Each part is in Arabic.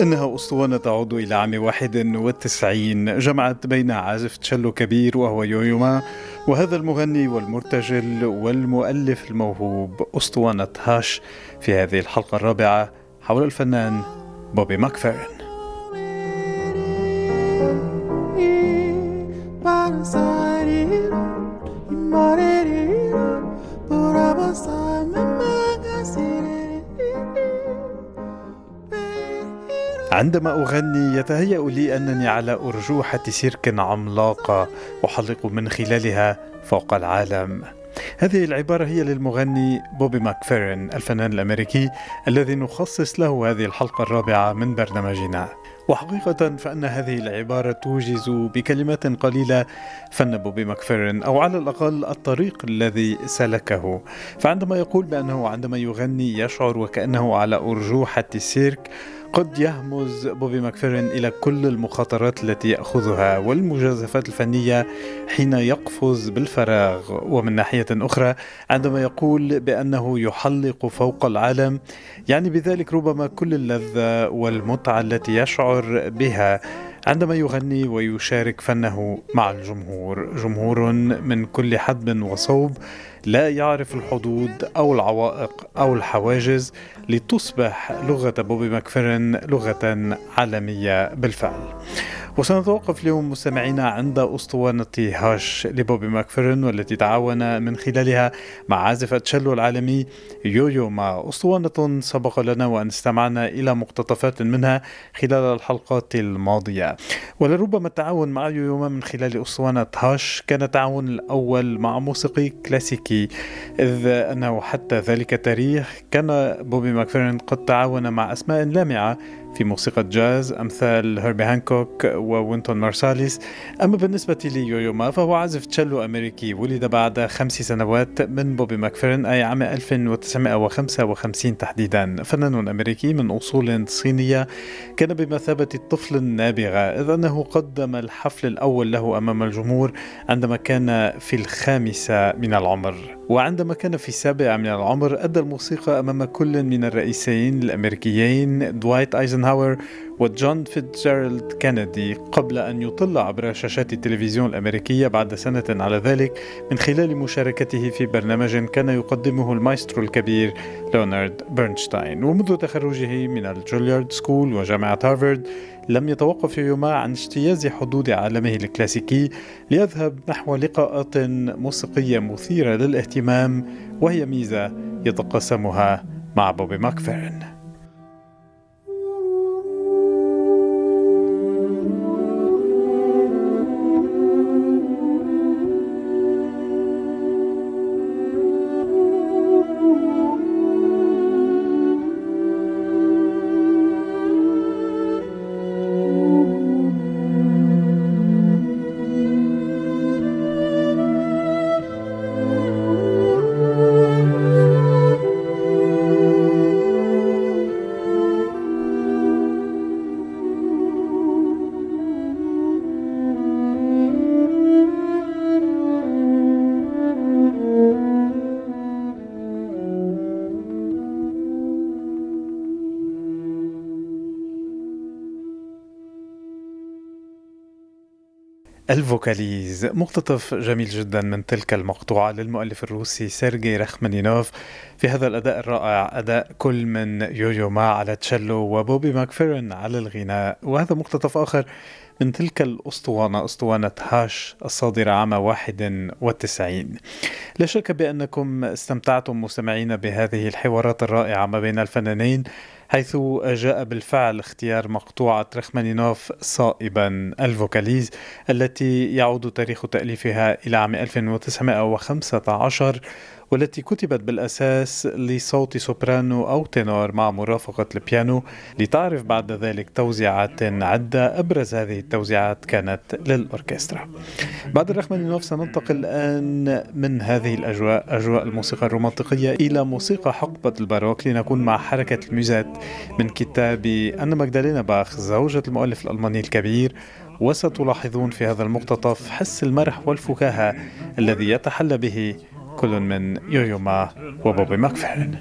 إنها أسطوانة تعود إلى عام 91 جمعت بين عازف تشيلو كبير وهو يويوما وهذا المغني والمرتجل والمؤلف الموهوب أسطوانة هاش في هذه الحلقة الرابعة حول الفنان بوبي ماكفيرن عندما أغني يتهيأ لي أنني على أرجوحة سيرك عملاقة أحلق من خلالها فوق العالم. هذه العبارة هي للمغني بوبي ماكفيرن الفنان الأمريكي الذي نخصص له هذه الحلقة الرابعة من برنامجنا. وحقيقة فإن هذه العبارة توجز بكلمات قليلة فن بوبي ماكفيرن أو على الأقل الطريق الذي سلكه. فعندما يقول بأنه عندما يغني يشعر وكأنه على أرجوحة السيرك قد يهمز بوبي ماكفيرن إلى كل المخاطرات التي يأخذها والمجازفات الفنية حين يقفز بالفراغ. ومن ناحية أخرى عندما يقول بأنه يحلق فوق العالم يعني بذلك ربما كل اللذة والمتعة التي يشعر بها. عندما يغني ويشارك فنه مع الجمهور جمهور من كل حدب وصوب لا يعرف الحدود أو العوائق أو الحواجز لتصبح لغة بوبي ماكفيرن لغة عالمية بالفعل. وسنتوقف اليوم مستمعينا عند أسطوانة Hush لبوبي ماكفيرن والتي تعاون من خلالها مع عازف التشيلو العالمي يويو ما أسطوانة سبق لنا وأن استمعنا إلى مقتطفات منها خلال الحلقات الماضية. ولربما التعاون مع يويو ما من خلال أسطوانة Hush كان التعاون الأول مع موسيقي كلاسيكي. إذ أنه حتى ذلك التاريخ كان بوبي ماكفيرن قد تعاون مع أسماء لامعة في موسيقى جاز أمثال هيربي هانكوك ووينتون مارساليس. أما بالنسبة ليويو ما فهو عازف تشيلو أمريكي ولد بعد خمس سنوات من بوبي ماكفيرن أي عام 1955 تحديدا. فنان أمريكي من أصول صينية كان بمثابة الطفل النابغة إذ أنه قدم الحفل الأول له أمام الجمهور عندما كان في الخامسة من العمر. وعندما كان في السابعة من العمر أدى الموسيقى أمام كل من الرئيسين الأمريكيين دوايت أيزنهاور وجون فيتزيرالد كينيدي قبل أن يطل عبر شاشات التلفزيون الأمريكية بعد سنة على ذلك من خلال مشاركته في برنامج كان يقدمه المايسترو الكبير ليونارد برنشتاين. ومنذ تخرجه من ال Juilliard School وجامعة هارفارد لم يتوقف يوما عن اجتياز حدود عالمه الكلاسيكي ليذهب نحو لقاءات موسيقية مثيرة للاهتمام وهي ميزة يتقاسمها مع بوبي ماكفيرن. الفوكاليز. مقتطف جميل جدا من تلك المقطوعة للمؤلف الروسي سيرجي رخمانينوف. في هذا الأداء الرائع أداء كل من يويو ما على تشيلو وبوبي ماكفيرن على الغناء. وهذا مقتطف آخر من تلك الأسطوانة أسطوانة هاش الصادرة عام 91 لا شك بأنكم استمتعتم مستمعين بهذه الحوارات الرائعة ما بين الفنانين. حيث جاء بالفعل اختيار مقطوعة رخمانينوف صائبا الفوكاليز التي يعود تاريخ تأليفها إلى عام 1915 والتي كتبت بالأساس لصوت سوبرانو أو تينور مع مرافقة البيانو لتعرف بعد ذلك توزيعات عدة أبرز هذه التوزيعات كانت للأوركسترا. بعد رخمانينوف سننتقل الآن من هذه الأجواء أجواء الموسيقى الرومانتيقية إلى موسيقى حقبة الباروك لنكون مع حركة الميوزيت من كتاب أن ماجدالينا باخ زوجة المؤلف الألماني الكبير. وستلاحظون في هذا المقتطف حس المرح والفكاهة الذي يتحلى به كل من يويو ما وبوبي ماكفيرن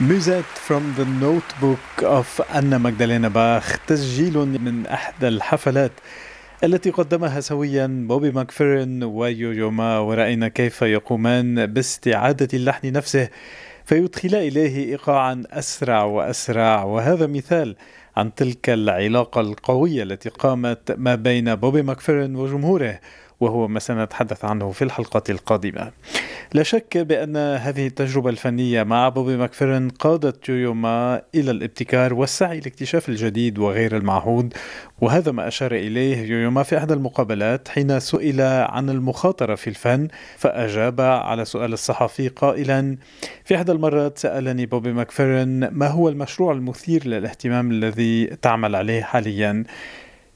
Musette from the Notebook of أنا ماجدالينا باخ تسجيل من إحدى الحفلات التي قدمها سويا بوبي ماكفيرن ويويو ما ورأينا كيف يقومان باستعادة اللحن نفسه فيدخلا إليه إيقاعا أسرع وأسرع. وهذا مثال عن تلك العلاقة القوية التي قامت ما بين بوبي ماكفيرن وجمهوره. وهو ما سنتحدث عنه في الحلقة القادمة. لا شك بأن هذه التجربة الفنية مع بوبي ماكفيرن قادت يويوما إلى الابتكار والسعي لاكتشاف الجديد وغير المعهود وهذا ما أشار إليه يويوما في إحدى المقابلات حين سئل عن المخاطرة في الفن فأجاب على سؤال الصحفي قائلا في إحدى المرات سألني بوبي ماكفيرن ما هو المشروع المثير للاهتمام الذي تعمل عليه حاليا؟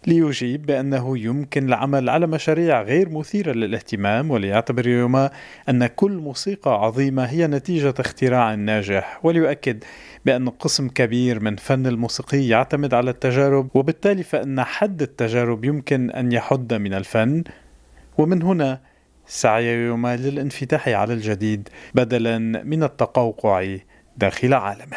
ليجيب بأنه يمكن العمل على مشاريع غير مثيرة للاهتمام وليعتبر يويوما أن كل موسيقى عظيمة هي نتيجة اختراع ناجح وليؤكد بأن قسم كبير من فن الموسيقي يعتمد على التجارب وبالتالي فإن حد التجارب يمكن أن يحد من الفن ومن هنا سعي يوما للانفتاح على الجديد بدلا من التقوقع داخل عالمه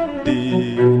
的。